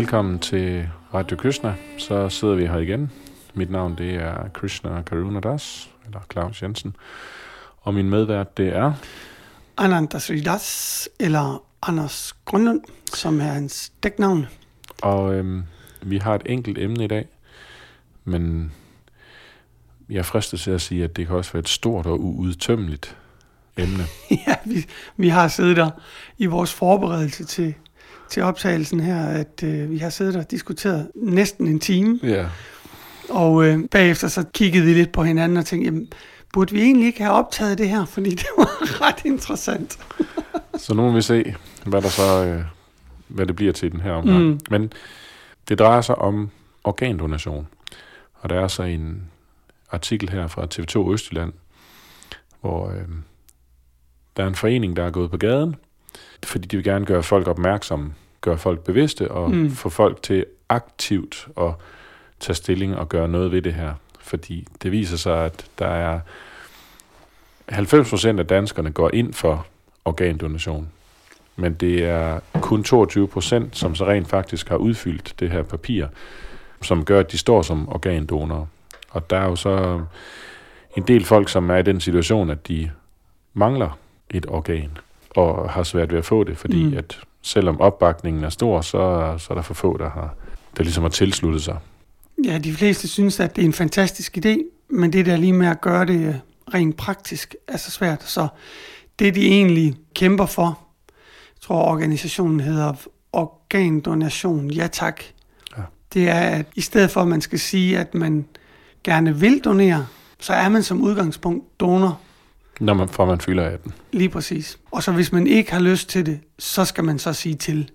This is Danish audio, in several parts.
Velkommen til Radio Krishna. Så sidder vi her igen. Mit navn det er Krishna Karuna Das, eller Claus Jensen. Og min medvært det er... Ananda Sridas, eller Anders Grønlund, som er hans dæknavn. Og øhm, vi har et enkelt emne i dag, men jeg er fristet til at sige, at det kan også være et stort og uudtømmeligt emne. ja, vi, vi har siddet der i vores forberedelse til, til optagelsen her, at øh, vi har siddet og diskuteret næsten en time. Ja. Og øh, bagefter så kiggede vi lidt på hinanden og tænkte, jamen, burde vi egentlig ikke have optaget det her, fordi det var ret interessant. så nu må vi se, hvad der så øh, hvad det bliver til den her omgang. Mm. Men det drejer sig om organdonation. Og der er så en artikel her fra TV2 Østjylland, hvor øh, der er en forening, der er gået på gaden, fordi de vil gerne gøre folk opmærksomme, gøre folk bevidste og mm. få folk til aktivt at tage stilling og gøre noget ved det her. Fordi det viser sig, at der er 90% af danskerne går ind for organdonation. Men det er kun 22 procent, som så rent faktisk har udfyldt det her papir, som gør, at de står som organdonorer. Og der er jo så en del folk, som er i den situation, at de mangler et organ og har svært ved at få det, fordi mm. at selvom opbakningen er stor, så, så er der for få, der har der ligesom har tilsluttet sig. Ja, de fleste synes, at det er en fantastisk idé, men det der lige med at gøre det øh, rent praktisk er så svært. Så det, de egentlig kæmper for, jeg tror organisationen hedder Organdonation, ja tak, ja. det er, at i stedet for, at man skal sige, at man gerne vil donere, så er man som udgangspunkt donor. Når man, får man fylder 18. Lige præcis. Og så hvis man ikke har lyst til det, så skal man så sige til.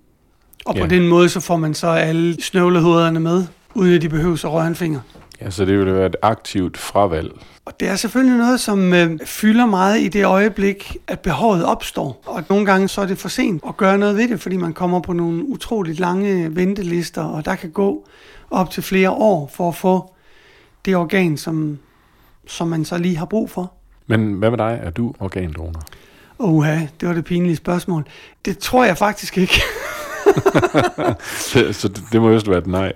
Og på ja. den måde, så får man så alle snøvlehovederne med, uden at de behøver at røre en finger. Ja, så det vil være et aktivt fravalg. Og det er selvfølgelig noget, som øh, fylder meget i det øjeblik, at behovet opstår. Og nogle gange så er det for sent at gøre noget ved det, fordi man kommer på nogle utroligt lange ventelister, og der kan gå op til flere år for at få det organ, som, som man så lige har brug for. Men hvad med dig? Er du organdonor? Oha, det var det pinlige spørgsmål. Det tror jeg faktisk ikke. så det, det må jo være et nej.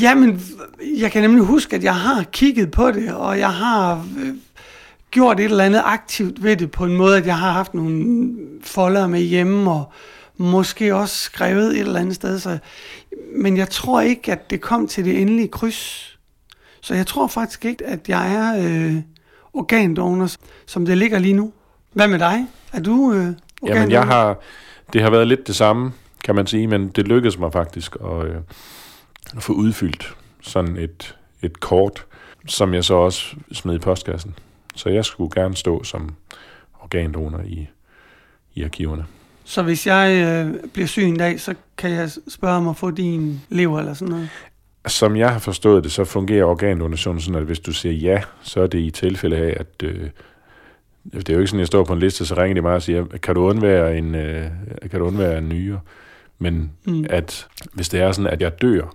Jamen, jeg kan nemlig huske, at jeg har kigget på det, og jeg har øh, gjort et eller andet aktivt ved det på en måde, at jeg har haft nogle folder med hjemme, og måske også skrevet et eller andet sted. Så, men jeg tror ikke, at det kom til det endelige kryds. Så jeg tror faktisk ikke, at jeg er øh, organdonor, som det ligger lige nu. Hvad med dig? Er du øh? Jamen, jeg har, det har været lidt det samme, kan man sige, men det lykkedes mig faktisk at, øh, at få udfyldt sådan et, et kort, som jeg så også smed i postkassen. Så jeg skulle gerne stå som organdonor i, i arkiverne. Så hvis jeg øh, bliver syg en dag, så kan jeg spørge om at få din lever eller sådan noget? Som jeg har forstået det, så fungerer organdonation sådan, at hvis du siger ja, så er det i tilfælde af, at øh, det er jo ikke sådan, at jeg står på en liste, så ringer de mig og siger, kan du undvære en, øh, kan du undvære en nyre? Men mm. at hvis det er sådan, at jeg dør,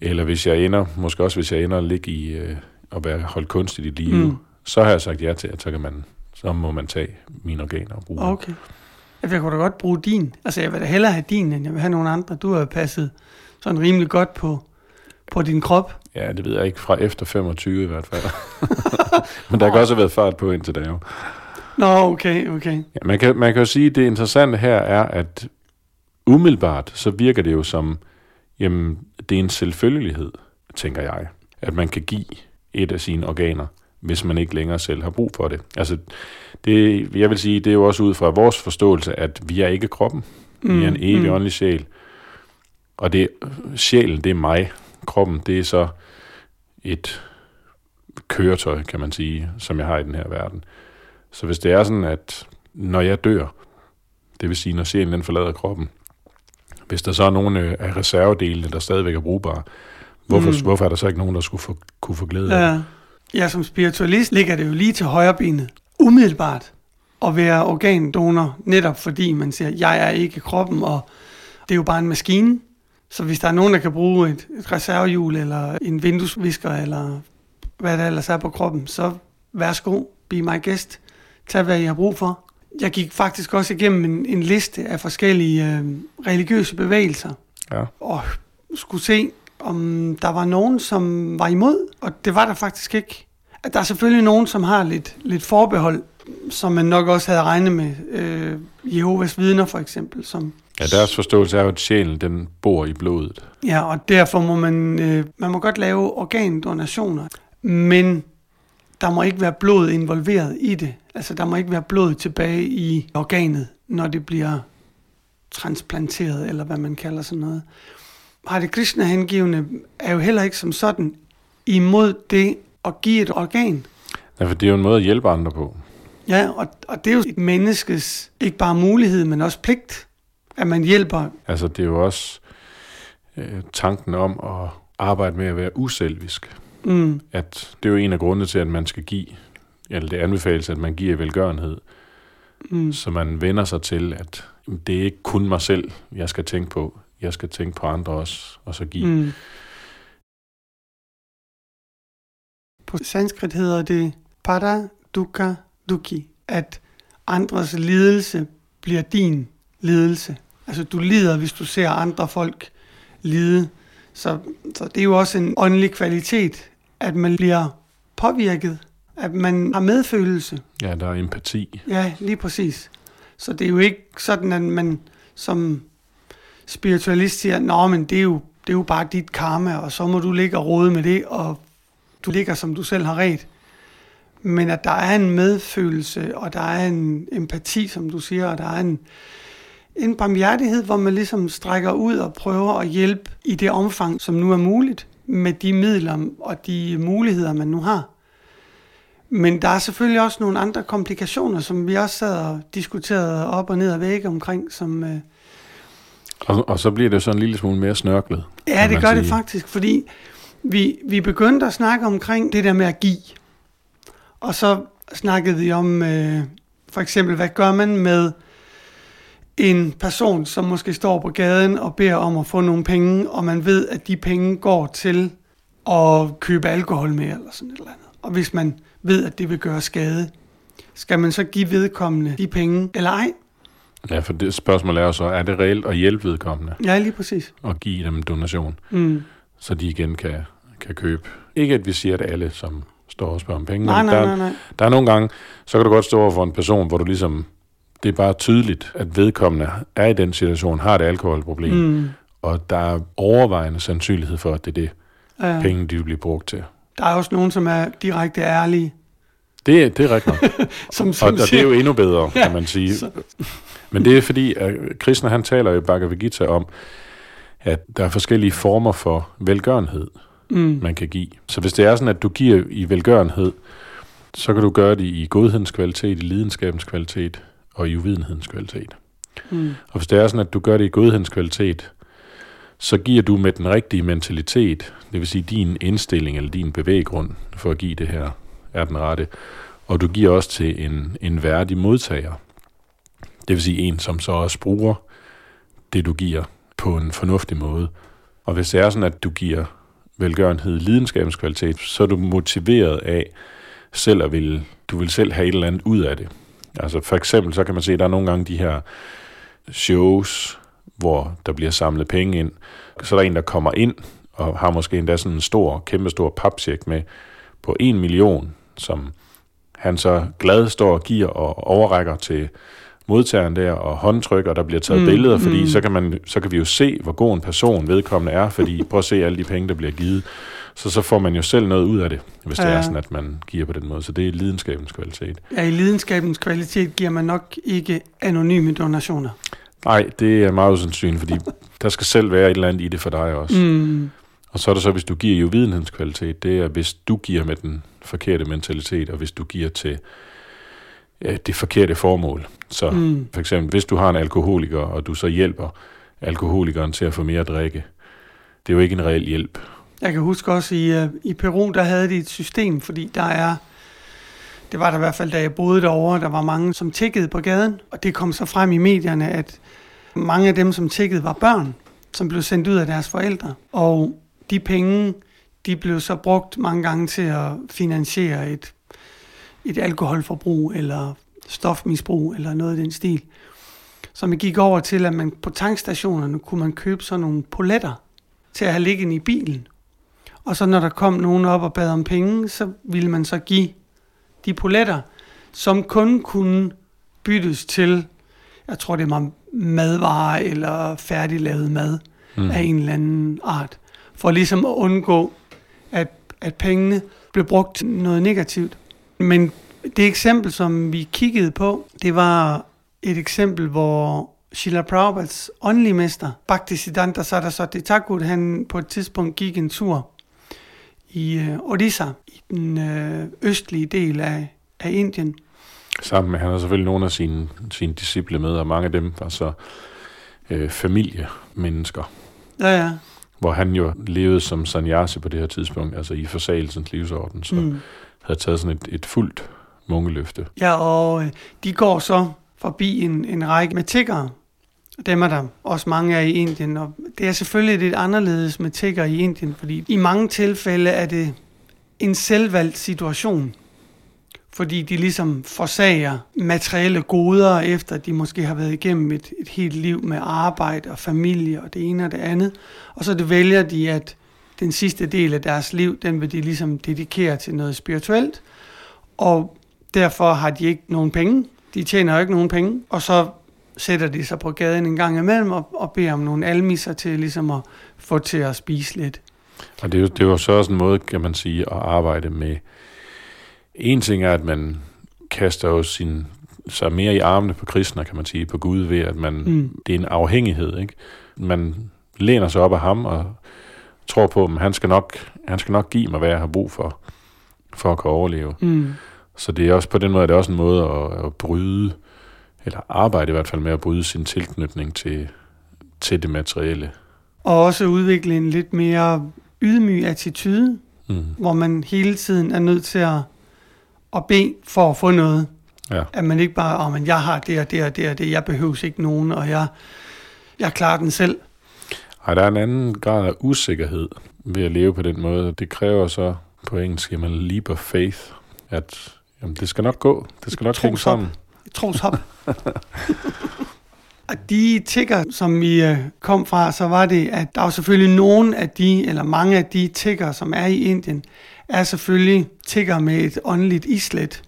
eller hvis jeg ender, måske også hvis jeg ender at ligge i øh, at være holdt kunstigt i live, mm. så har jeg sagt ja til, at så, kan man, så må man tage mine organer og bruge Okay. Jeg kunne da godt bruge din. Altså, jeg vil da hellere have din, end jeg vil have nogle andre. Du har passet sådan rimelig godt på, på din krop. Ja, det ved jeg ikke. Fra efter 25 i hvert fald. Men der kan også have været fart på indtil da jo. Nå, okay, okay. Ja, man, kan, man kan jo sige, at det interessante her er, at umiddelbart så virker det jo som, jamen, det er en selvfølgelighed, tænker jeg, at man kan give et af sine organer, hvis man ikke længere selv har brug for det. Altså, det, jeg vil sige, det er jo også ud fra vores forståelse, at vi er ikke kroppen. Mm, vi er en mm, evig mm. åndelig sjæl. Og det, sjælen, det er mig. Kroppen, det er så et køretøj, kan man sige, som jeg har i den her verden. Så hvis det er sådan, at når jeg dør, det vil sige, når sjælen den forlader kroppen, hvis der så er nogle øh, af reservedelene, der stadigvæk er brugbare, hvorfor, mm. hvorfor er der så ikke nogen, der skulle få, kunne få glæde af ja. Ja, som spiritualist ligger det jo lige til højre benet, umiddelbart, at være organdonor, netop fordi man siger, jeg er ikke kroppen, og det er jo bare en maskine. Så hvis der er nogen, der kan bruge et, et reservehjul, eller en vinduesvisker, eller hvad der ellers er på kroppen, så værsgo, be my guest. Tag, hvad I har brug for. Jeg gik faktisk også igennem en, en liste af forskellige øh, religiøse bevægelser. Ja. og skulle se, om der var nogen, som var imod, og det var der faktisk ikke. At der er selvfølgelig nogen, som har lidt, lidt forbehold, som man nok også havde regnet med. Øh, Jehovas vidner for eksempel, som Ja, deres forståelse er jo, at sjælen den bor i blodet. Ja, og derfor må man, øh, man må godt lave organdonationer, men der må ikke være blod involveret i det. Altså, der må ikke være blod tilbage i organet, når det bliver transplanteret, eller hvad man kalder sådan noget. Hare Krishna hengivende er jo heller ikke som sådan imod det at give et organ. Ja, for det er jo en måde at hjælpe andre på. Ja, og, og det er jo et menneskes ikke bare mulighed, men også pligt, at man hjælper. Altså, det er jo også øh, tanken om at arbejde med at være uselvisk. Mm, At det er jo en af grundene til, at man skal give, eller det anbefales, at man giver velgørenhed. mm, Så man vender sig til, at det er ikke kun mig selv, jeg skal tænke på. Jeg skal tænke på andre også, og så give. Mm. På sanskrit hedder det pada dukkha dukhi, at andres lidelse bliver din lidelse. Altså du lider, hvis du ser andre folk lide. Så, så det er jo også en åndelig kvalitet, at man bliver påvirket, at man har medfølelse. Ja, der er empati. Ja, lige præcis. Så det er jo ikke sådan, at man som spiritualist siger, Nå, men det er, jo, det er jo bare dit karma, og så må du ligge og rode med det, og du ligger, som du selv har ret. Men at der er en medfølelse, og der er en empati, som du siger, og der er en, en barmhjertighed, hvor man ligesom strækker ud og prøver at hjælpe i det omfang, som nu er muligt, med de midler og de muligheder, man nu har. Men der er selvfølgelig også nogle andre komplikationer, som vi også sad og diskuterede op og ned ad vægge omkring, som... Øh, Og, og så bliver det jo sådan en lille smule mere snørklet. ja, det gør det sige. faktisk, fordi vi, vi begyndte at snakke omkring det der med at give. Og så snakkede vi om, øh, for eksempel, hvad gør man med en person, som måske står på gaden og beder om at få nogle penge, og man ved, at de penge går til at købe alkohol med, eller sådan et eller andet. Og hvis man ved, at det vil gøre skade, skal man så give vedkommende de penge, eller ej? Ja, for det spørgsmål er jo så, er det reelt at hjælpe vedkommende Ja, lige præcis. og give dem donation, Mm. så de igen kan, kan købe? Ikke at vi siger, at alle, som står og spørger om penge, Nej, men nej, der, nej, nej. der er nogle gange, så kan du godt stå over for en person, hvor du ligesom, det er bare tydeligt, at vedkommende er i den situation, har et alkoholproblem, mm. Og der er overvejende sandsynlighed for, at det er det, Ja. penge, de vil blive brugt til. Der er også nogen, som er direkte ærlige. Det, det er rigtigt nok. Som, Og, som og det er jo endnu bedre, Ja, kan man sige. så- Men det er fordi, at Krishna han taler i Bhagavad Gita om, at der er forskellige former for velgørenhed, mm, man kan give. Så hvis det er sådan, at du giver i velgørenhed, så kan du gøre det i godhedens kvalitet, i lidenskabens kvalitet og i uvidenhedens kvalitet. mm, Og hvis det er sådan, at du gør det i godhedens kvalitet, så giver du med den rigtige mentalitet, det vil sige din indstilling eller din bevæggrund for at give det her, er den rette. Og du giver også til en, en værdig modtager. Det vil sige en, som så også bruger det, du giver på en fornuftig måde. Og hvis det er sådan, at du giver velgørenhed lidenskabens kvalitet, så er du motiveret af selv at vil, du vil selv have et eller andet ud af det. Altså for eksempel, så kan man se, at der er nogle gange de her shows, hvor der bliver samlet penge ind. Så er der en, der kommer ind og har måske endda sådan en stor, kæmpe stor papsjek med på en million, som han så glad står og giver og overrækker til modtageren der og håndtrykker, og der bliver taget Mm, billeder, fordi mm. så, kan man, så kan vi jo se, hvor god en person vedkommende er, fordi prøv at se alle de penge, der bliver givet. Så så får man jo selv noget ud af det, hvis det Ja. er sådan, at man giver på den måde. Så det er lidenskabens kvalitet. ja, i lidenskabens kvalitet giver man nok ikke anonyme donationer. Nej, det er meget usandsynligt, fordi der skal selv være et eller andet i det for dig også. Mm. Og så er der så, hvis du giver i uvidenhedens kvalitet, det er, hvis du giver med den forkerte mentalitet, og hvis du giver til det forkerte formål. Så mm, for eksempel, hvis du har en alkoholiker, og du så hjælper alkoholikeren til at få mere at drikke, det er jo ikke en reel hjælp. Jeg kan huske også i, øh, i Peru, der havde de et system, fordi der er, det var der i hvert fald, da jeg boede derovre, der var mange, som tækkede på gaden, og det kom så frem i medierne, at mange af dem, som tækkede, var børn, som blev sendt ud af deres forældre. Og de penge, de blev så brugt mange gange til at finansiere et, et alkoholforbrug, eller stofmisbrug, eller noget i den stil. Så man gik over til, at man på tankstationerne kunne man købe sådan nogle poletter til at have liggende i bilen. Og så når der kom nogen op og bad om penge, så ville man så give de poletter, som kun kunne byttes til, jeg tror det var madvarer eller færdiglavet mad mm. af en eller anden art. For ligesom at undgå, at, at pengene blev brugt til noget negativt. Men det eksempel, som vi kiggede på, det var et eksempel, hvor Shila Prabhupads åndelige mester, Bhaktisiddhanta Saraswati Thakur, han på et tidspunkt gik en tur i øh, Odisha, i den øh, østlige del af, af Indien. Sammen med, han har selvfølgelig nogle af sine, sine disciple med, og mange af dem var så øh, familiemennesker. Ja, ja. Hvor han jo levede som sannyasi på det her tidspunkt, altså i forsagelsens livsorden, så mm. havde taget sådan et, et fuldt munkeløfte. Ja, og øh, de går så forbi en, en række med tiggere. Dem er der også mange af i Indien, og det er selvfølgelig lidt anderledes med tigger i Indien, fordi i mange tilfælde er det en selvvalgt situation, fordi de ligesom forsager materielle goder, efter de måske har været igennem et, et helt liv med arbejde og familie og det ene og det andet. Og så det vælger de, at den sidste del af deres liv, den vil de ligesom dedikere til noget spirituelt, og derfor har de ikke nogen penge. De tjener jo ikke nogen penge, og så sætter de sig på gaden en gang imellem og, og beder om nogle almisser til ligesom at få til at spise lidt. Og det er jo, det er jo så også en måde, kan man sige, at arbejde med. En ting er, at man kaster jo sin, sig mere i armene på kristne, kan man sige, på Gud ved, at man, mm. det er en afhængighed. Ikke? Man læner sig op af ham og tror på, at han skal nok, han skal nok give mig, hvad jeg har brug for, for at kunne overleve. Mm. Så det er også på den måde, det er også en måde at, at bryde eller arbejde i hvert fald med at bryde sin tilknytning til, til det materielle. Og også udvikle en lidt mere ydmyg attitude, mm. hvor man hele tiden er nødt til at, at bede for at få noget. Ja. At man ikke bare, oh, men jeg har det og det og det og det, jeg behøver ikke nogen, og jeg, jeg klarer den selv. Ej, der er en anden grad af usikkerhed ved at leve på den måde. Det kræver så på engelsk, man leap of faith, at jamen, det skal nok gå. Det skal nok hænge sammen troshop. Og de tigger, som vi øh, kom fra, så var det, at der var selvfølgelig nogle af de, eller mange af de tigger, som er i Indien, er selvfølgelig tigger med et åndeligt islet.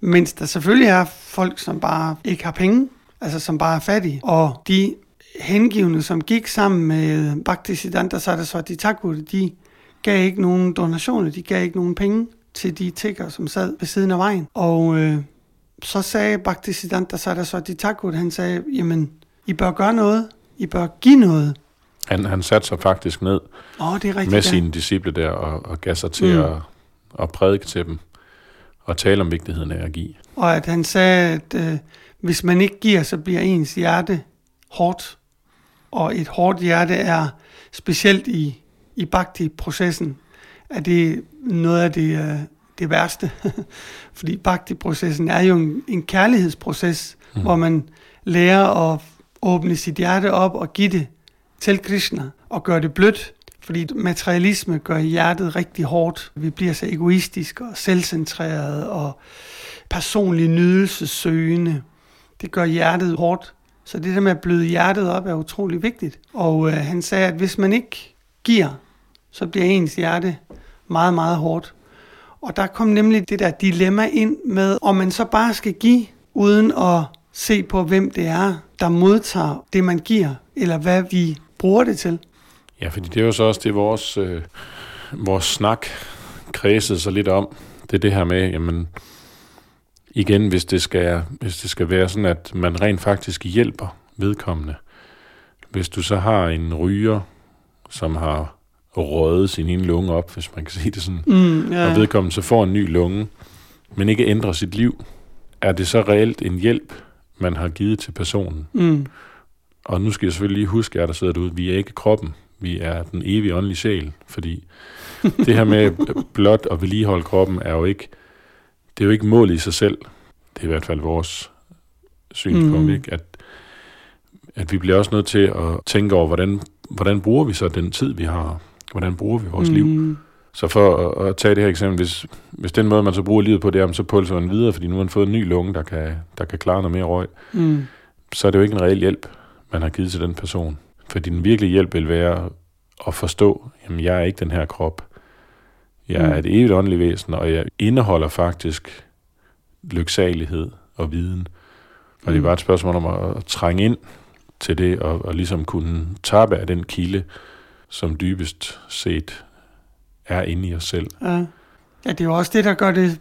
Mens der selvfølgelig er folk, som bare ikke har penge, altså som bare er fattige. Og de hengivne, som gik sammen med Bhaktisiddhanta Saraswati Thakur, de gav ikke nogen donationer, de gav ikke nogen penge til de tigger, som sad ved siden af vejen. Og øh, så sagde Bhaktisiddhanta Saraswati Thakur, han sagde, jamen, I bør gøre noget. I bør give noget. Han, han satte sig faktisk ned oh, det er rigtigt, med sine disciple der og, og gav sig til mm. at, at prædike til dem og tale om vigtigheden af at give. Og at han sagde, at øh, hvis man ikke giver, så bliver ens hjerte hårdt. Og et hårdt hjerte er specielt i, i bhakti-processen, at det noget af det øh, det værste. Fordi bhakti-processen er jo en, en kærlighedsproces, mm. hvor man lærer at åbne sit hjerte op og give det til Krishna og gøre det blødt. Fordi materialisme gør hjertet rigtig hårdt. Vi bliver så egoistiske og selvcentrerede og personlig nydelsessøgende. Det gør hjertet hårdt. Så det der med at bløde hjertet op er utrolig vigtigt. Og øh, han sagde, at hvis man ikke giver, så bliver ens hjerte meget, meget hårdt. Og der kom nemlig det der dilemma ind med, om man så bare skal give, uden at se på, hvem det er, der modtager det, man giver, eller hvad vi bruger det til. Ja, fordi det er jo så også det, vores, øh, vores snak kredsede sig lidt om. Det er det her med, jamen, igen, hvis det, skal, hvis det skal være sådan, at man rent faktisk hjælper vedkommende. Hvis du så har en ryger, som har røde sin ene lunge op, hvis man kan sige det sådan, mm, yeah. og vedkommende så får en ny lunge, men ikke ændrer sit liv, er det så reelt en hjælp, man har givet til personen? Mm. Og nu skal jeg selvfølgelig lige huske, at der sidder derude, vi er ikke kroppen, vi er den evige åndelige sjæl, fordi det her med blot at vedligeholde kroppen er jo ikke, det er jo ikke målet i sig selv. Det er i hvert fald vores synspunkt, mm. ikke? At, at vi bliver også nødt til at tænke over, hvordan, hvordan bruger vi så den tid, vi har hvordan bruger vi vores mm. liv. Så for at, at tage det her eksempel, hvis, hvis den måde, man så bruger livet på, det er, så pulser man videre, fordi nu har man fået en ny lunge, der kan, der kan klare noget mere røg. Mm. så er det jo ikke en reel hjælp, man har givet til den person. For den virkelige hjælp vil være at forstå, jamen jeg er ikke den her krop. Jeg er Mm. et evigt åndeligt væsen, og jeg indeholder faktisk lyksalighed og viden. Og det er Mm. bare et spørgsmål om at, at trænge ind til det, og, og ligesom kunne tabe af den kilde, som dybest set er inde i os selv. Ja. ja, det er jo også det, der gør det,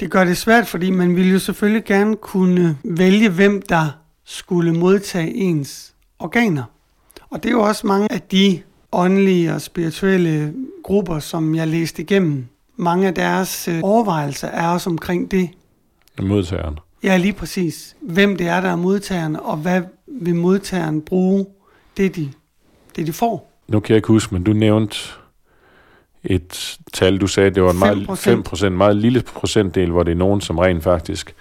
det gør det svært, fordi man ville jo selvfølgelig gerne kunne vælge, hvem der skulle modtage ens organer. Og det er jo også mange af de åndelige og spirituelle grupper, som jeg læste igennem. Mange af deres øh, overvejelser er også omkring det. Modtageren. Ja, lige præcis. Hvem det er, der er modtageren, og hvad vil modtageren bruge det, de, det, de får. Nu kan jeg ikke huske, men du nævnte et tal, du sagde, det var en meget, 5%. 5%, meget lille procentdel, hvor det er nogen, som rent faktisk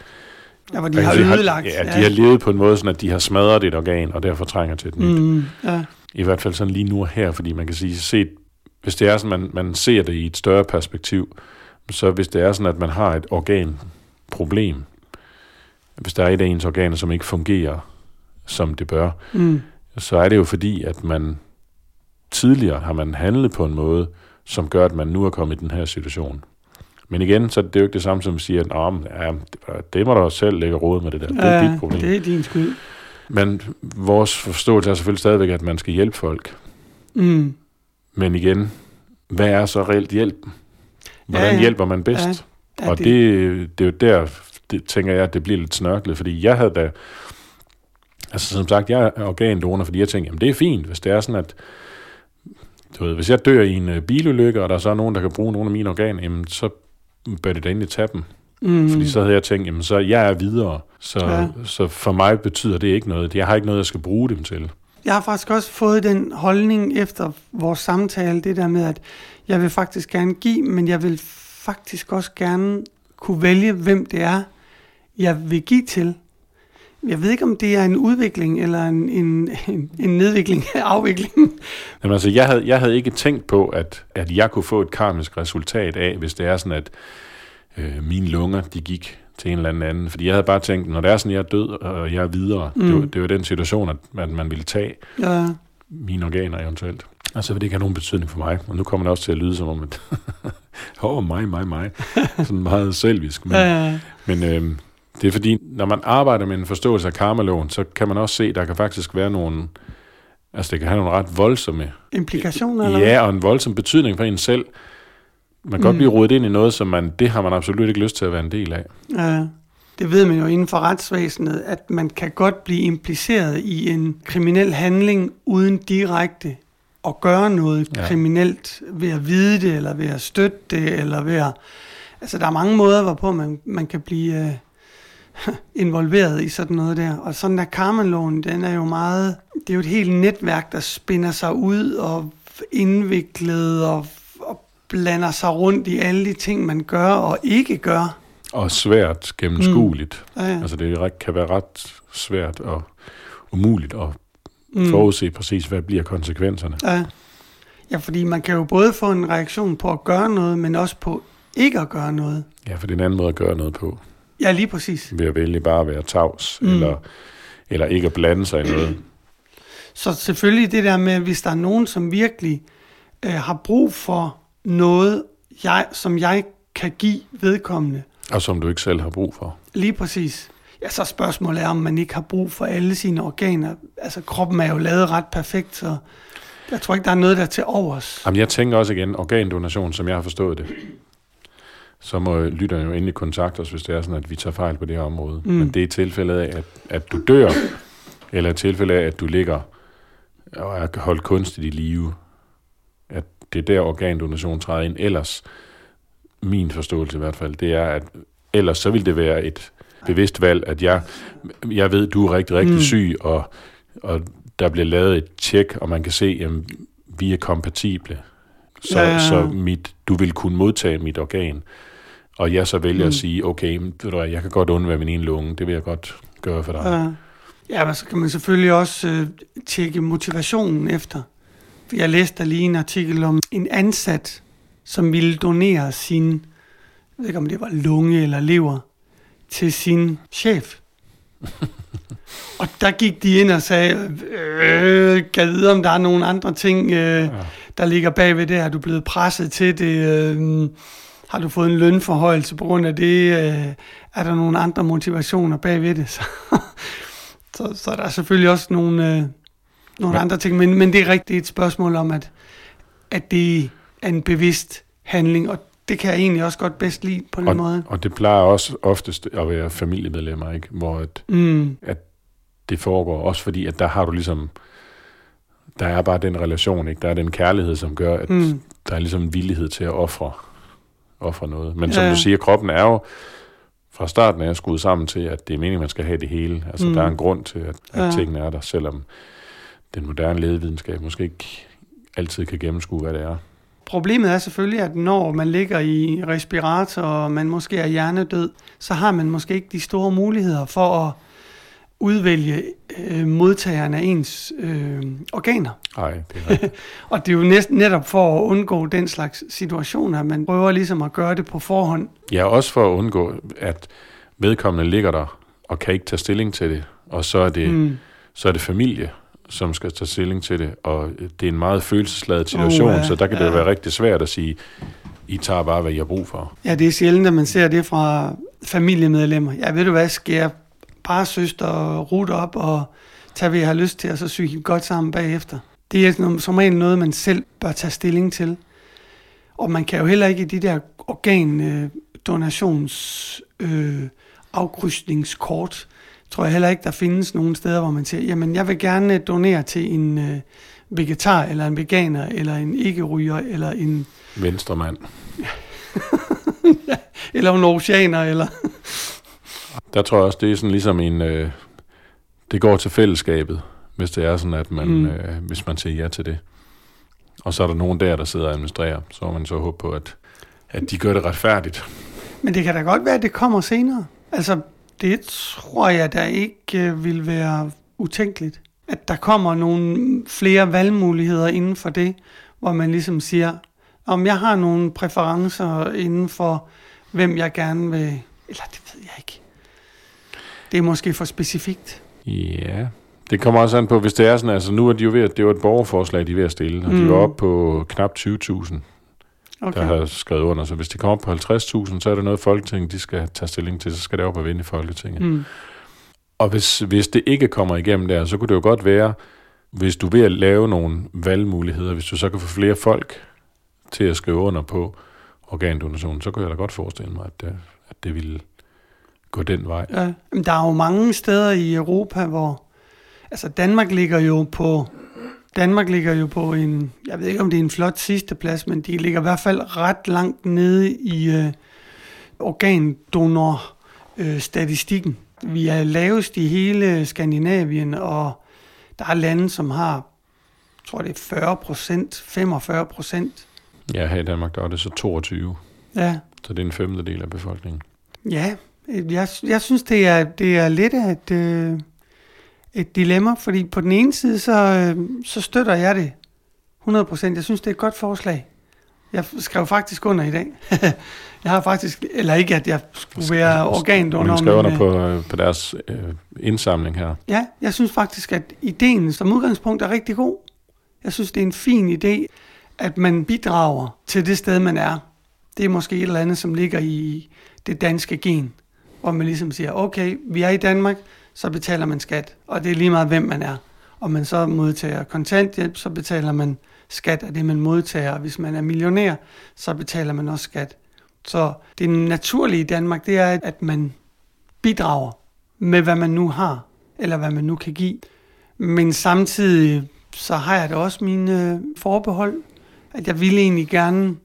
Ja, hvor de har Altså, ødelagt. Ja, de har levet på en måde, sådan at de har smadret et organ, og derfor trænger til et nyt. Mm, ja. I hvert fald sådan lige nu og her, fordi man kan sige, set, hvis det er sådan, man, man ser det i et større perspektiv, så hvis det er sådan, at man har et organproblem, hvis der er et af ens organer, som ikke fungerer, som det bør, Mm. så er det jo fordi, at man tidligere har man handlet på en måde, som gør, at man nu er kommet i den her situation. Men igen, så er det jo ikke det samme som at sige, at Nå, men, ja, det- det må du selv lægge råd med det der. Det er Ja, dit problem. det er din skyld. Men vores forståelse er selvfølgelig stadigvæk, at man skal hjælpe folk. Mm. Men igen, hvad er så reelt hjælp? Hvordan Ja, ja. hjælper man bedst? Ja, og det, det er jo der, det, tænker jeg, at det bliver lidt snørklet, fordi jeg havde da, altså som sagt, jeg er organdonor, fordi jeg tænker, jamen det er fint, hvis det er sådan, at du ved, hvis jeg dør i en øh, bilulykke, og der så er nogen, der kan bruge nogle af mine organer, jamen så bør det da endelig tage dem. mm. Fordi så havde jeg tænkt, jamen så jeg er videre, så, ja. så for mig betyder det ikke noget. Jeg har ikke noget, jeg skal bruge dem til. Jeg har faktisk også fået den holdning efter vores samtale, det der med, at jeg vil faktisk gerne give, men jeg vil faktisk også gerne kunne vælge, hvem det er, jeg vil give til. Jeg ved ikke, om det er en udvikling eller en, en, en, en nedvikling af afviklingen. Jamen altså, jeg havde, jeg havde ikke tænkt på, at, at jeg kunne få et karmisk resultat af, hvis det er sådan, at øh, mine lunger, de gik til en eller anden. Fordi jeg havde bare tænkt, når det er sådan, jeg er død, og jeg er videre, mm. det, var, det var den situation, at man, man ville tage Ja, mine organer eventuelt. Og så vil det ikke have nogen betydning for mig. Og nu kommer det også til at lyde som om, at åh, oh, mig, mig, mig. Sådan meget selvisk. Men, ja, men øh, det er fordi, når man arbejder med en forståelse af karmaloven, så kan man også se, at der kan faktisk være nogle, altså det kan have nogle ret voldsomme implikationer eller? Ja, og en voldsom betydning for en selv. Man kan mm. godt blive rodet ind i noget, som man, det har man absolut ikke lyst til at være en del af. Ja, det ved man jo inden for retsvæsenet, at man kan godt blive impliceret i en kriminel handling uden direkte at gøre noget Ja. ja. kriminelt ved at vide det, eller ved at støtte det, eller ved at... Altså, der er mange måder, hvorpå man, man kan blive øh, involveret i sådan noget der. Og sådan der karmaloven, den er jo meget... Det er jo et helt netværk, der spinder sig ud og indviklet og, og blander sig rundt i alle de ting, man gør og ikke gør. Og svært gennemskueligt. Ja, ja. Mm. Altså det kan være ret svært og umuligt at mm. forudse præcis, hvad bliver konsekvenserne. Ja. ja, fordi man kan jo både få en reaktion på at gøre noget, men også på ikke at gøre noget. Ja, for det er en anden måde at gøre noget på. Ja, lige præcis. Ved at vælge bare at være tavs, mm. Eller, eller ikke at blande sig i noget. Så selvfølgelig det der med, hvis der er nogen, som virkelig øh, har brug for noget, jeg, som jeg kan give vedkommende, Og som du ikke selv har brug for. lige præcis. Ja, så spørgsmålet er, om man ikke har brug for alle sine organer. Altså, kroppen er jo lavet ret perfekt, så jeg tror ikke, der er noget, der er til overs. Jamen, jeg tænker også igen, organdonation, som jeg har forstået det. Så må lytterne jo endelig kontakte os, hvis det er sådan, at vi tager fejl på det her område. Mm. Men det er tilfældet af, at, at du dør, eller et tilfælde af, at du ligger og er holdt kunstigt i live. At det er der, organdonation træder ind. Ellers, min forståelse i hvert fald, det er, at ellers så vil det være et bevidst valg, at jeg, jeg ved, du er rigtig, rigtig. Mm. syg, og, og der bliver lavet et tjek, og man kan se, at vi er kompatible. Så, Ja, så mit, du vil kunne modtage mit organ. Og jeg så vælger mm. At sige, okay, ved du hvad, jeg kan godt undvære min ene lunge, det vil jeg godt gøre for dig. Ja. Ja, men så kan man selvfølgelig også øh, tjekke motivationen efter. Jeg læste lige en artikel om en ansat, som ville donere sin, jeg ved ikke om det var lunge eller lever, til sin chef. og der gik de ind og sagde, øh, kan vide, om der er nogle andre ting, øh, ja. der ligger bagved det. Er du blevet presset til det? Øh, har du fået en lønforhøjelse på grund af det? Øh, er der nogle andre motivationer bagved det? Så, så, så der er selvfølgelig også nogle, øh, nogle men, andre ting, men, men det er rigtigt et spørgsmål om, at, at det er en bevidst handling, og det kan jeg egentlig også godt bedst lide på den og, måde. Og det plejer også oftest at være familiemedlemmer, ikke? hvor at, mm. at det foregår, også fordi, at der har du ligesom, der er bare den relation, ikke? der er den kærlighed, som gør, at mm. der er ligesom en villighed til at ofre, ofre noget. Men som ja. du siger, kroppen er jo fra starten af skruet sammen til, at det er meningen, man skal have det hele. Altså, mm. der er en grund til, at, at ja. tingene er der, selvom den moderne lægevidenskab måske ikke altid kan gennemskue, hvad det er. Problemet er selvfølgelig, at når man ligger i respirator, og man måske er hjernedød, så har man måske ikke de store muligheder for at udvælge øh, modtageren af ens øh, organer. Nej, det er og det er jo næsten netop for at undgå den slags situationer, at man prøver ligesom at gøre det på forhånd. Ja, også for at undgå, at vedkommende ligger der og kan ikke tage stilling til det, og så er det, mm. så er det familie, som skal tage stilling til det, og det er en meget følelsesladet situation, oh, ja, så der kan ja. det være rigtig svært at sige, I tager bare, hvad I har brug for. Ja, det er sjældent, at man ser det fra familiemedlemmer. Ja, ved du hvad, skal jeg bare søster og rute op og tage, hvad jeg har lyst til, og så syge godt sammen bagefter. Det er som regel noget, man selv bør tage stilling til. Og man kan jo heller ikke i de der organdonations øh, afkrydsningskort, tror jeg heller ikke, der findes nogen steder, hvor man siger, jamen jeg vil gerne donere til en øh, vegetar, eller en veganer, eller en ikke-ryger, eller en... Venstremand. ja, eller en oceaner, eller... der tror jeg også, det er sådan ligesom en... Øh, det går til fællesskabet, hvis det er sådan, at man, mm. øh, hvis man siger ja til det. Og så er der nogen der, der sidder og administrerer. Så må man så håbe på, at, at de gør det retfærdigt. Men det kan da godt være, at det kommer senere. Altså, det tror jeg da ikke øh, vil være utænkeligt. At der kommer nogle flere valgmuligheder inden for det, hvor man ligesom siger, om jeg har nogle præferencer inden for, hvem jeg gerne vil... Eller det ved jeg ikke. Det er måske for specifikt. Ja, det kommer også an på, hvis det er sådan, altså nu er de jo ved at, det var et borgerforslag, de er ved at stille, og mm. de var oppe på knap 20.000 okay. der har skrevet under. Så hvis de kommer op på 50.000, så er det noget, Folketinget de skal tage stilling til. Så skal det op og vinde i Folketinget. Mm. Og hvis, hvis det ikke kommer igennem der, så kunne det jo godt være, hvis du vil at lave nogle valgmuligheder, hvis du så kan få flere folk til at skrive under på organdonation, så kunne jeg da godt forestille mig, at det, at det ville gå den vej. Ja, der er jo mange steder i Europa, hvor... Altså Danmark ligger jo på Danmark ligger jo på en, jeg ved ikke om det er en flot sidste plads, men de ligger i hvert fald ret langt nede i øh, organdonor-statistikken. Øh, Vi er lavest i hele Skandinavien, og der er lande, som har, jeg tror det er 40 procent, 45 procent. Ja, her i Danmark der er det så 22. Ja. Så det er en femtedel af befolkningen. Ja, jeg, jeg synes, det er, det er lidt af et... Øh, et dilemma, fordi på den ene side, så, øh, så støtter jeg det 100%. Jeg synes, det er et godt forslag. Jeg skrev faktisk under i dag. jeg har faktisk, eller ikke, at jeg skulle være organdonor. Du skrev under øh, på, øh, på deres øh, indsamling her. Ja, jeg synes faktisk, at ideen som udgangspunkt er rigtig god. Jeg synes, det er en fin idé, at man bidrager til det sted, man er. Det er måske et eller andet, som ligger i det danske gen, hvor man ligesom siger, okay, vi er i Danmark, så betaler man skat, og det er lige meget, hvem man er. Og man så modtager kontanthjælp, så betaler man skat af det, man modtager. Hvis man er millionær, så betaler man også skat. Så det naturlige i Danmark, det er, at man bidrager med, hvad man nu har, eller hvad man nu kan give. Men samtidig, så har jeg da også mine forbehold, at jeg ville egentlig gerne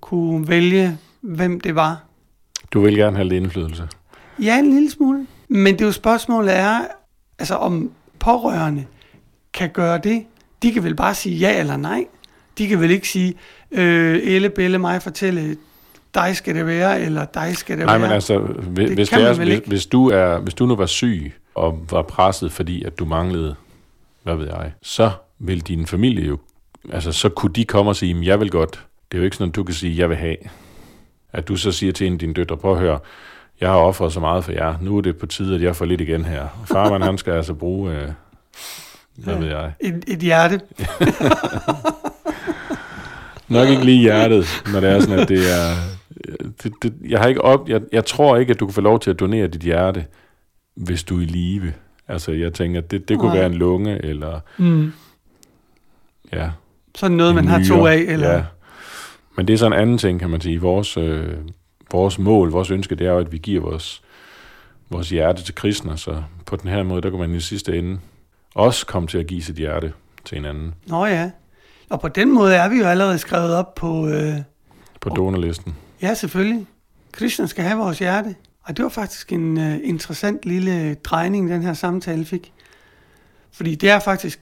kunne vælge, hvem det var. Du vil gerne have lidt indflydelse? Ja, en lille smule. Men det er jo spørgsmålet er, altså om pårørende kan gøre det. De kan vel bare sige ja eller nej. De kan vel ikke sige, øh, Elle, Belle, mig fortælle, dig skal det være, eller dig skal det Nej, være. Nej, men altså, hvis, det hvis, det er, hvis, hvis, du er, hvis du nu var syg, og var presset, fordi at du manglede, hvad ved jeg, så vil din familie jo, altså så kunne de komme og sige, jeg vil godt. Det er jo ikke sådan, at du kan sige, jeg vil have. At du så siger til en af dine døtre, prøv at høre, jeg har offret så meget for jer. Nu er det på tide, at jeg får lidt igen her. Farman, han skal altså bruge, øh, hvad Ja. ved jeg. Et, et hjerte. Nok ikke lige hjertet, når det er sådan, at det er... Det, det, jeg, har ikke op, jeg, jeg tror ikke, at du kan få lov til at donere dit hjerte, hvis du er i live. Altså, jeg tænker, det, det kunne Nej. være en lunge, eller Mm. ja, Sådan noget, man har to af. Eller, Ja. Men det er så en anden ting, kan man sige. Vores, øh, vores mål, vores ønske, det er jo, at vi giver vores, vores hjerte til kristne, så på den her måde, der kan man i sidste ende også komme til at give sit hjerte til en anden Nå ja. Og på den måde er vi jo allerede skrevet op på... Øh, på donorlisten. ja, selvfølgelig. Krishna skal have vores hjerte. Og det var faktisk en øh, interessant lille drejning, den her samtale fik. Fordi det er faktisk...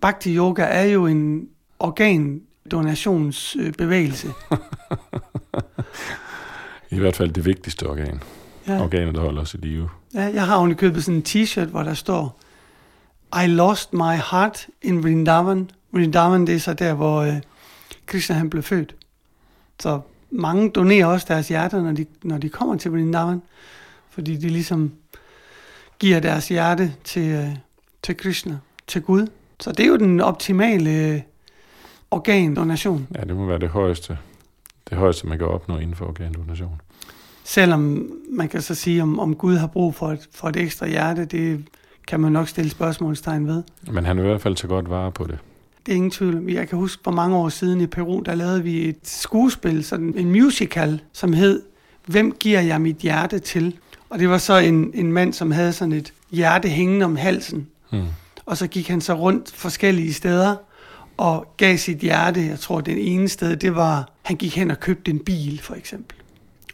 Bhakti Yoga er jo en organdonationsbevægelse. I hvert fald det vigtigste organ. Ja. Organet, der holder os i live. Ja, jeg har oven købet sådan en t-shirt, hvor der står, I lost my heart in Vrindavan. Vrindavan, det er så der, hvor øh, Krishna han blev født. Så mange donerer også deres hjerter, når de, når de kommer til Vrindavan, fordi de ligesom giver deres hjerte til, øh, til Krishna, til Gud. Så det er jo den optimale øh, organdonation. Ja, det må være det højeste, det højeste, man kan opnå inden for organdonation. Selvom man kan så sige, om, om Gud har brug for et, for et ekstra hjerte, det kan man nok stille spørgsmålstegn ved. Men han vil i hvert fald tage godt vare på det. Det er ingen tvivl. Jeg kan huske, for mange år siden i Peru, der lavede vi et skuespil, sådan en musical, som hed Hvem giver jeg mit hjerte til? Og det var så en, en mand, som havde sådan et hjerte hængende om halsen. Hmm. Og så gik han så rundt forskellige steder og gav sit hjerte. Jeg tror, den ene sted, det var, han gik hen og købte en bil, for eksempel.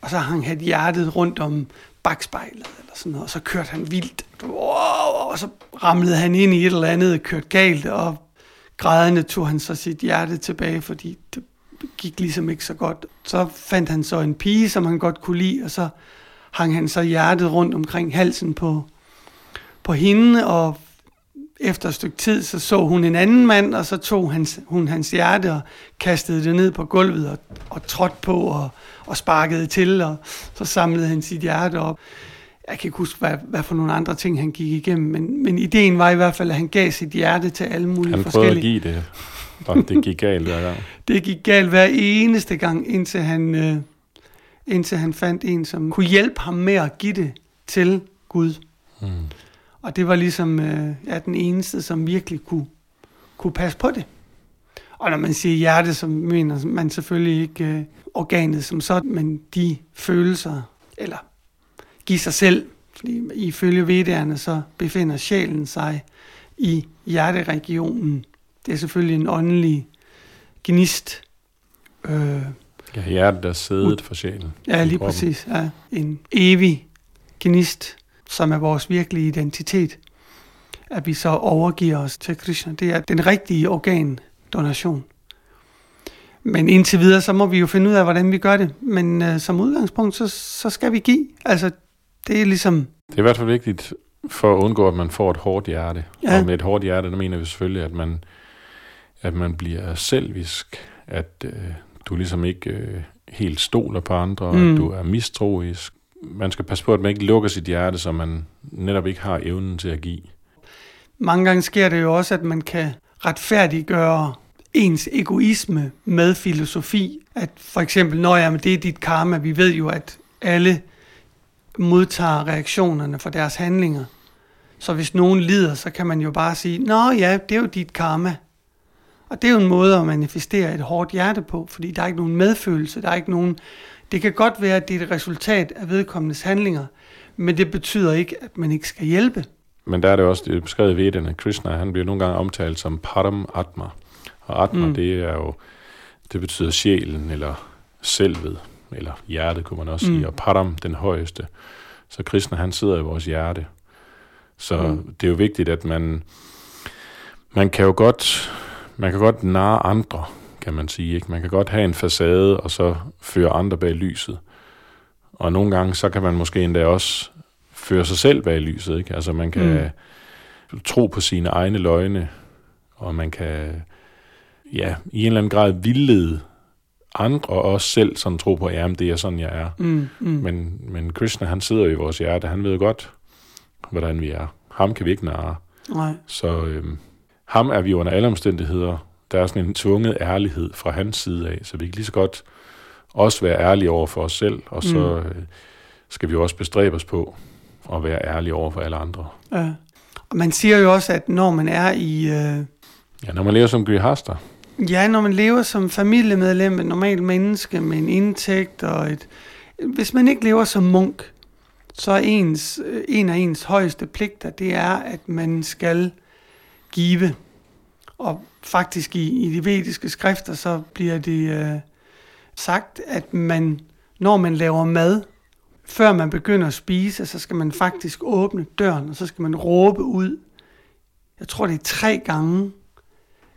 Og så hang han hjertet rundt om bagspejlet eller sådan noget, og så kørte han vildt. Wow, og så ramlede han ind i et eller andet, kørte galt, og grædende tog han så sit hjerte tilbage, fordi det gik ligesom ikke så godt. Så fandt han så en pige, som han godt kunne lide, og så hang han så hjertet rundt omkring halsen på, på hende, og efter et stykke tid, så så hun en anden mand, og så tog hans, hun hans hjerte og kastede det ned på gulvet og, og trådte på og, og sparkede til, og så samlede han sit hjerte op. Jeg kan ikke huske, hvad, hvad for nogle andre ting han gik igennem, men, men ideen var i hvert fald, at han gav sit hjerte til alle mulige Han prøvede at forskellige. give det, og det gik galt hver gang. Det gik galt hver eneste gang, indtil han, øh, indtil han fandt en, som kunne hjælpe ham med at give det til Gud. Hmm. Og det var ligesom øh, ja, den eneste, som virkelig kunne, kunne passe på det. Og når man siger hjerte, så mener man selvfølgelig ikke øh, organet som sådan, men de følelser, eller give sig selv. Fordi ifølge vedderne, så befinder sjælen sig i hjerteregionen. Det er selvfølgelig en åndelig gnist. Øh, Ja, hjertet er sædet for sjælen. Ja, lige kroppen. præcis. Ja. En evig gnist, som er vores virkelige identitet. At vi så overgiver os til Krishna. Det er den rigtige organdonation. Men indtil videre, så må vi jo finde ud af, hvordan vi gør det. Men øh, som udgangspunkt, så, så skal vi give. Altså, det er ligesom... Det er i hvert fald vigtigt for at undgå, at man får et hårdt hjerte. Ja. Og med et hårdt hjerte, der mener vi selvfølgelig, at man, at man bliver selvisk, at øh, du ligesom ikke øh, helt stoler på andre, mm. At du er mistroisk. Man skal passe på, at man ikke lukker sit hjerte, så man netop ikke har evnen til at give. Mange gange sker det jo også, at man kan retfærdiggøre ens egoisme med filosofi. At for eksempel, når jamen, det er dit karma, vi ved jo, at alle modtager reaktionerne for deres handlinger. Så hvis nogen lider, så kan man jo bare sige, Nå ja, det er jo dit karma. Og det er jo en måde at manifestere et hårdt hjerte på, fordi der er ikke nogen medfølelse, der er ikke nogen... Det kan godt være, at det er et resultat af vedkommendes handlinger, men det betyder ikke, at man ikke skal hjælpe. Men der er det også det er beskrevet i Vedderne, at Krishna han bliver nogle gange omtalt som Param Atma. Og Atma, mm. Det er jo, det betyder sjælen, eller selvet, eller hjertet, kunne man også sige. Mm. Og Param, den højeste. Så Krishna, han sidder i vores hjerte. Så. Mm. det er jo vigtigt, at man, man kan jo godt, man kan godt narre andre, kan man sige. Ikke? Man kan godt have en facade, og så føre andre bag lyset. Og nogle gange, så kan man måske endda også føre sig selv bag lyset. Ikke? Altså man kan mm. tro på sine egne løgne, og man kan ja, i en eller anden grad vildlede andre og os selv sådan tro på, at jamen, det er sådan, jeg er. Mm, mm. Men, men Krishna, han sidder i vores hjerte. Han ved godt, hvordan vi er. Ham kan vi ikke narre. Nej. Så øhm, ham er vi under alle omstændigheder. Der er sådan en tvunget ærlighed fra hans side af, så vi kan lige så godt også være ærlige over for os selv, og så øh, skal vi også bestræbe os på at være ærlige over for alle andre. Ja. Og man siger jo også, at når man er i... Øh, Ja, når man lever som gyhaster, ja, når man lever som familiemedlem, et normalt menneske med en indtægt og et... Hvis man ikke lever som munk, så er ens, øh, en af ens højeste pligter, det er, at man skal give. Og faktisk i, i de vediske skrifter, så bliver det øh, sagt, at man, når man laver mad, før man begynder at spise, så skal man faktisk åbne døren, og så skal man råbe ud. Jeg tror, det er tre gange.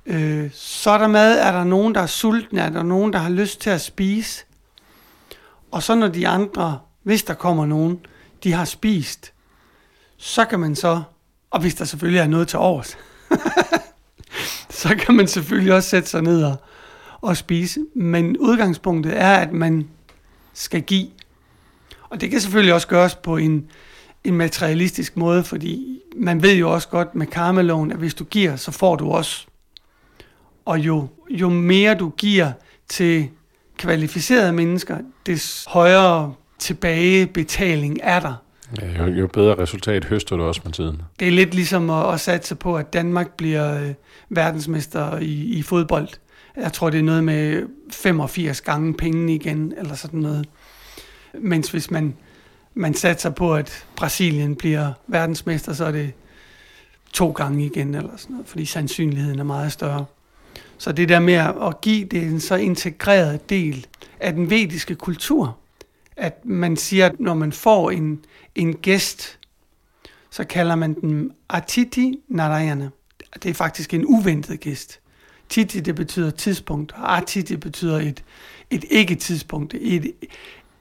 Øh, så er der mad, er der nogen, der er sultne, er der nogen, der har lyst til at spise. Og så når de andre, hvis der kommer nogen, de har spist, så kan man så, og hvis der selvfølgelig er noget til overs, så kan man selvfølgelig også sætte sig ned og, og spise. Men udgangspunktet er, at man skal give. Og det kan selvfølgelig også gøres på en, en materialistisk måde, fordi man ved jo også godt med karmeloven, at hvis du giver, så får du også. Og jo, jo mere du giver til kvalificerede mennesker, des højere tilbagebetaling er der ja, jo, jo bedre resultat høster du også med tiden. Det er lidt ligesom at, at satse på, at Danmark bliver øh, verdensmester i, i fodbold. Jeg tror, det er noget med 85 gange pengene igen, eller sådan noget. Mens hvis man, man satser på, at Brasilien bliver verdensmester, så er det to gange igen, eller sådan noget, fordi sandsynligheden er meget større. Så det der med at give, det er en så integreret del af den vediske kultur, at man siger, at når man får en, en gæst, så kalder man den Atiti Narayana. Det er faktisk en uventet gæst. Titi, det betyder tidspunkt, og Atiti betyder et, et ikke-tidspunkt. Et,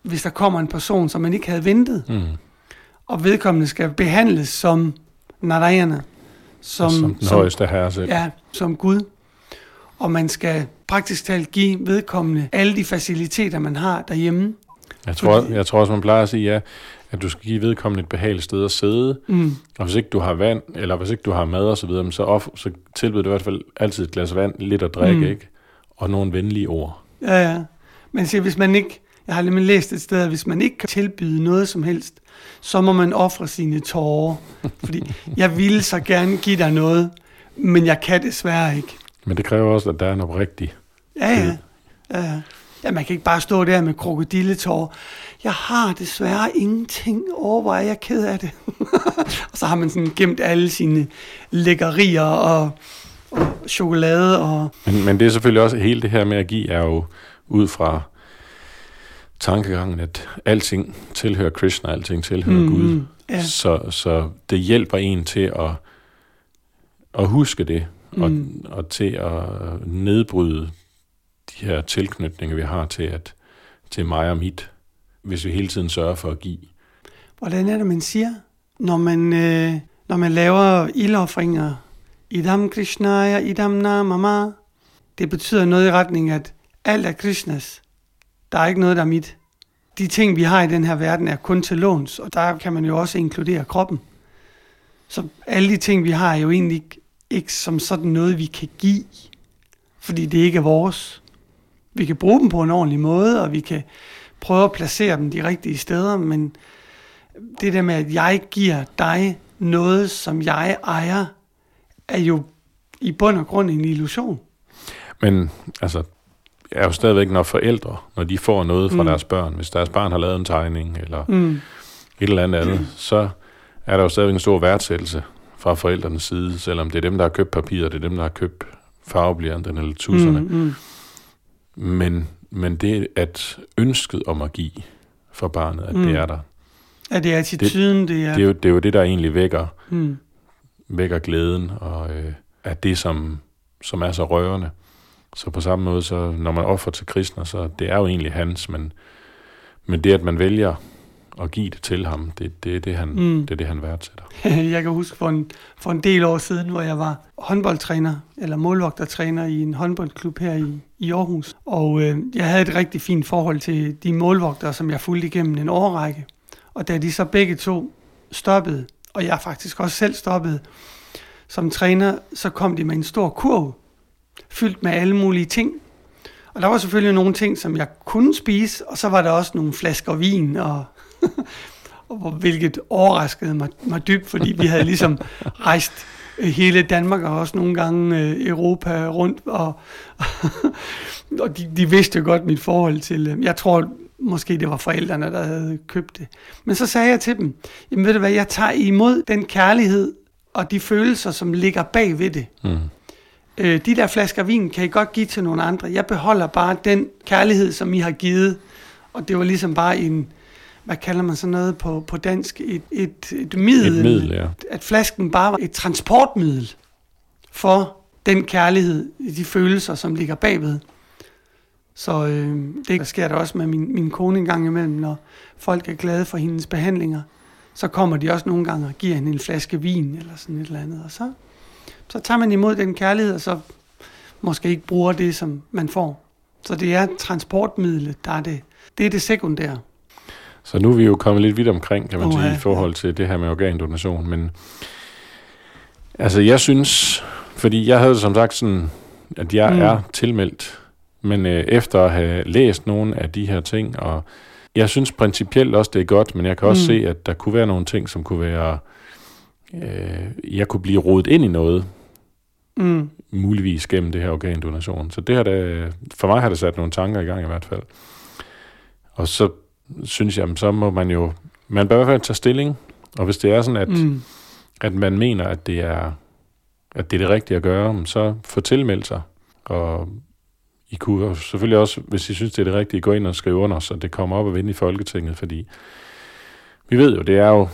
hvis der kommer en person, som man ikke havde ventet, Mm. og vedkommende skal behandles som Narayana, som, Som, som den højeste herre selv. Ja, som Gud. Og man skal praktisk talt give vedkommende alle de faciliteter, man har derhjemme. Jeg, tror, Fordi- jeg tror også, man plejer at sige, ja, at du skal give vedkommende et behageligt sted at sidde, Mm. og hvis ikke du har vand, eller hvis ikke du har mad og så videre, så, off, så tilbyder du i hvert fald altid et glas vand, lidt at drikke, Mm. ikke? Og nogle venlige ord. Ja, ja. Men siger, hvis man ikke, jeg har nemlig læst et sted, at hvis man ikke kan tilbyde noget som helst, så må man ofre sine tårer. Fordi jeg ville så gerne give dig noget, men jeg kan desværre ikke. Men det kræver også, at der er en oprigtig. Ja, ja. ja, ja. Ja man kan ikke bare stå der med krokodilletårer. Jeg har desværre ingenting over, hvor er jeg ked af det. og så har man sådan gemt alle sine lækkerier og, og chokolade og... Men, men det er selvfølgelig også, hele det her med at give, er jo ud fra tankegangen, at alting tilhører Krishna, alting tilhører mm, Gud. Ja, Så, så det hjælper en til at, at huske det, og, Mm. og til at nedbryde de her tilknytninger, vi har til, at, til mig og mit, hvis vi hele tiden sørger for at give. hvordan er det, man siger? Når man, øh, når man laver ildoffringer, idam krishnaya, idam namama, det betyder noget i retning, at alt er Krishnas. Der er ikke noget, der er mit. De ting, vi har i den her verden, er kun til låns, og der kan man jo også inkludere kroppen. Så alle de ting, vi har, er jo egentlig ikke, ikke som sådan noget, vi kan give, fordi det ikke er vores. Vi kan bruge dem på en ordentlig måde, og vi kan prøve at placere dem de rigtige steder, men det der med, at jeg giver dig noget, som jeg ejer, er jo i bund og grund en illusion. Men altså, er jo stadigvæk, når forældre, når de får noget fra Mm. mm. deres børn, hvis deres barn har lavet en tegning, eller Mm. et eller andet andet, så er der jo stadigvæk en stor værdsættelse fra forældrenes side, selvom det er dem, der har købt papiret, det er dem, der har købt farveblyanten eller tusserne. Mm, mm. Men, men det at ønsket om at give for barnet, at mm. Det er der, Ja, det er attituden, det er... det er, jo, det er jo det, der egentlig vækker, Mm. vækker glæden, og øh, er det, som, som er så rørende. Så på samme måde, så når man offer til Krishna, så det er jo egentlig hans, men, men det, at man vælger at give det til ham. Det, det, det, han, mm. det er det, han værdsætter. jeg kan huske for en, for en del år siden, hvor jeg var håndboldtræner, eller målvogtertræner i en håndboldklub her i, i Aarhus. Og øh, jeg havde et rigtig fint forhold til de målvogtere, som jeg fulgte igennem en årrække. Og da de så begge to stoppede, og jeg faktisk også selv stoppede som træner, så kom de med en stor kurv, fyldt med alle mulige ting. Og der var selvfølgelig nogle ting, som jeg kunne spise, og så var der også nogle flasker vin, og, og hvilket overraskede mig, mig dybt, fordi vi havde ligesom rejst øh, hele Danmark og også nogle gange øh, Europa rundt, og, og de, de vidste godt mit forhold til, øh, jeg tror måske det var forældrene, der havde købt det. Men så sagde jeg til dem, jamen ved du hvad, jeg tager imod den kærlighed og de følelser, som ligger bag ved det. Mm. Øh, de der flasker vin kan I godt give til nogle andre. Jeg beholder bare den kærlighed, som I har givet. Og det var ligesom bare en, hvad kalder man sådan noget på, på dansk, et, et, et middel. Et middel, ja. At flasken bare var et transportmiddel for den kærlighed, de følelser, som ligger bagved. Så øh, det sker der også med min, min kone en gang imellem, når folk er glade for hendes behandlinger. Så kommer de også nogle gange og giver hende en flaske vin eller sådan et eller andet. Og så, så tager man imod den kærlighed, og så måske ikke bruger det, som man får. Så det er transportmidlet, der er det. Det er det sekundære. Så nu er vi jo kommet lidt vidt omkring, kan man uh, sige, i forhold til det her med organdonation. Men altså, jeg synes, fordi jeg havde som sagt sådan, at jeg mm. er tilmeldt, men øh, efter at have læst nogle af de her ting, og jeg synes principielt også, det er godt, men jeg kan også mm. se, at der kunne være nogle ting, som kunne være, øh, jeg kunne blive rodet ind i noget, mm. muligvis gennem det her organdonation. Så det har det, for mig har det sat nogle tanker i gang i hvert fald. Og så synes jeg, så må man jo, man bør i hvert fald tage stilling, og hvis det er sådan, at, mm. at man mener, at det er at det er det rigtige at gøre, så få tilmeldt sig. Og I kunne selvfølgelig også, hvis I synes, det er det rigtige, gå ind og skrive under, så det kommer op og vinde i Folketinget, fordi vi ved jo, det er jo,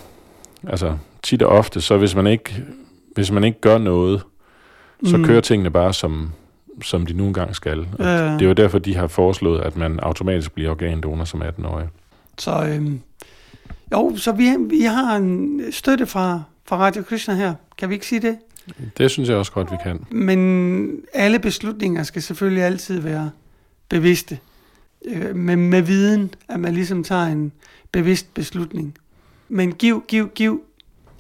altså tit og ofte, så hvis man ikke, hvis man ikke gør noget, så mm. kører tingene bare som, som de nu engang skal. Ja, ja. Det er jo derfor, de har foreslået, at man automatisk bliver organdonor som 18-årig. Så øhm, jo, så vi, vi har en støtte fra, fra Radio Krishna her. Kan vi ikke sige det? Det synes jeg også godt, vi kan. Men alle beslutninger skal selvfølgelig altid være bevidste. Øh, med, med viden, at man ligesom tager en bevidst beslutning. Men giv, giv, giv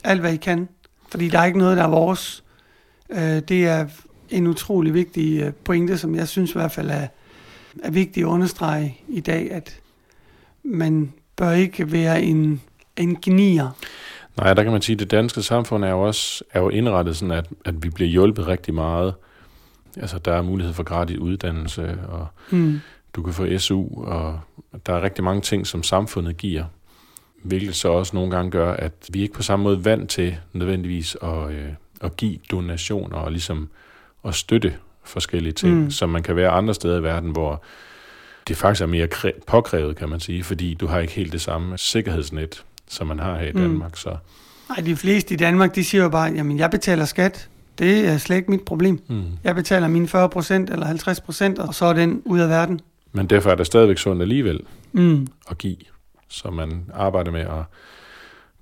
alt, hvad I kan. Fordi der er ikke noget, der er vores. Øh, det er en utrolig vigtig øh, pointe, som jeg synes i hvert fald er, er vigtig at understrege i dag, at man bør ikke være en, en gnier. Nej, der kan man sige, at det danske samfund er jo også er jo indrettet sådan, at, at vi bliver hjulpet rigtig meget. Altså, der er mulighed for gratis uddannelse, og mm. du kan få SU, og der er rigtig mange ting, som samfundet giver. Hvilket så også nogle gange gør, at vi ikke på samme måde vant til nødvendigvis at, øh, at give donationer og ligesom at støtte forskellige ting, mm. som man kan være andre steder i verden, hvor det faktisk er mere påkrævet, kan man sige, fordi du har ikke helt det samme sikkerhedsnet, som man har her i mm. Danmark. Mm. Så. Nej, de fleste i Danmark, de siger jo bare, jamen jeg betaler skat, det er slet ikke mit problem. Mm. Jeg betaler mine 40 procent eller 50 procent, og så er den ud af verden. Men derfor er det stadigvæk sundt alligevel mm. at give, så man arbejder med at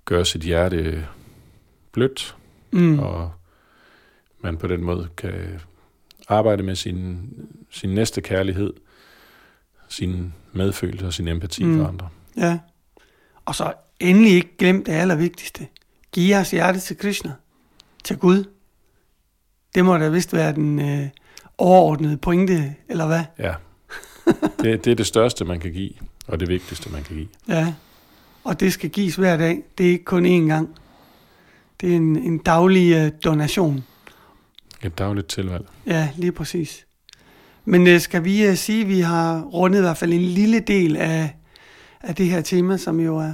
gøre sit hjerte blødt, mm. og man på den måde kan arbejde med sin, sin næste kærlighed, sin medfølelse og sin empati mm. for andre. Ja, og så endelig ikke glem det allervigtigste. Giv jeres hjerte til Krishna, til Gud. Det må da vist være den øh, overordnede pointe, eller hvad? Ja, det, det er det største, man kan give, og det vigtigste, man kan give. Ja, og det skal gives hver dag. Det er ikke kun én gang. Det er en, en daglig øh, donation. Et dagligt tilvalg. Ja, lige præcis. Men øh, skal vi øh, sige, at vi har rundet i hvert fald en lille del af, af det her tema, som jo er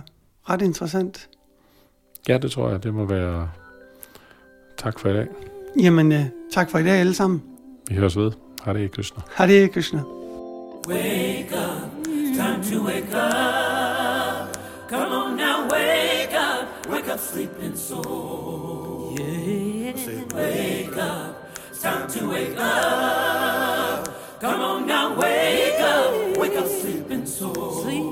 ret interessant. Ja, det tror jeg. Det må være... Tak for i dag. Jamen, øh, tak for i dag alle sammen. Vi høres ved. Hare Krishna. Hare Krishna. Wake up, time to wake up. Come on now, wake up, wake up, sleeping soul. Yeah. Wake up, time to wake up. Come on now, wake up, wake up, sleeping soul. Sleeping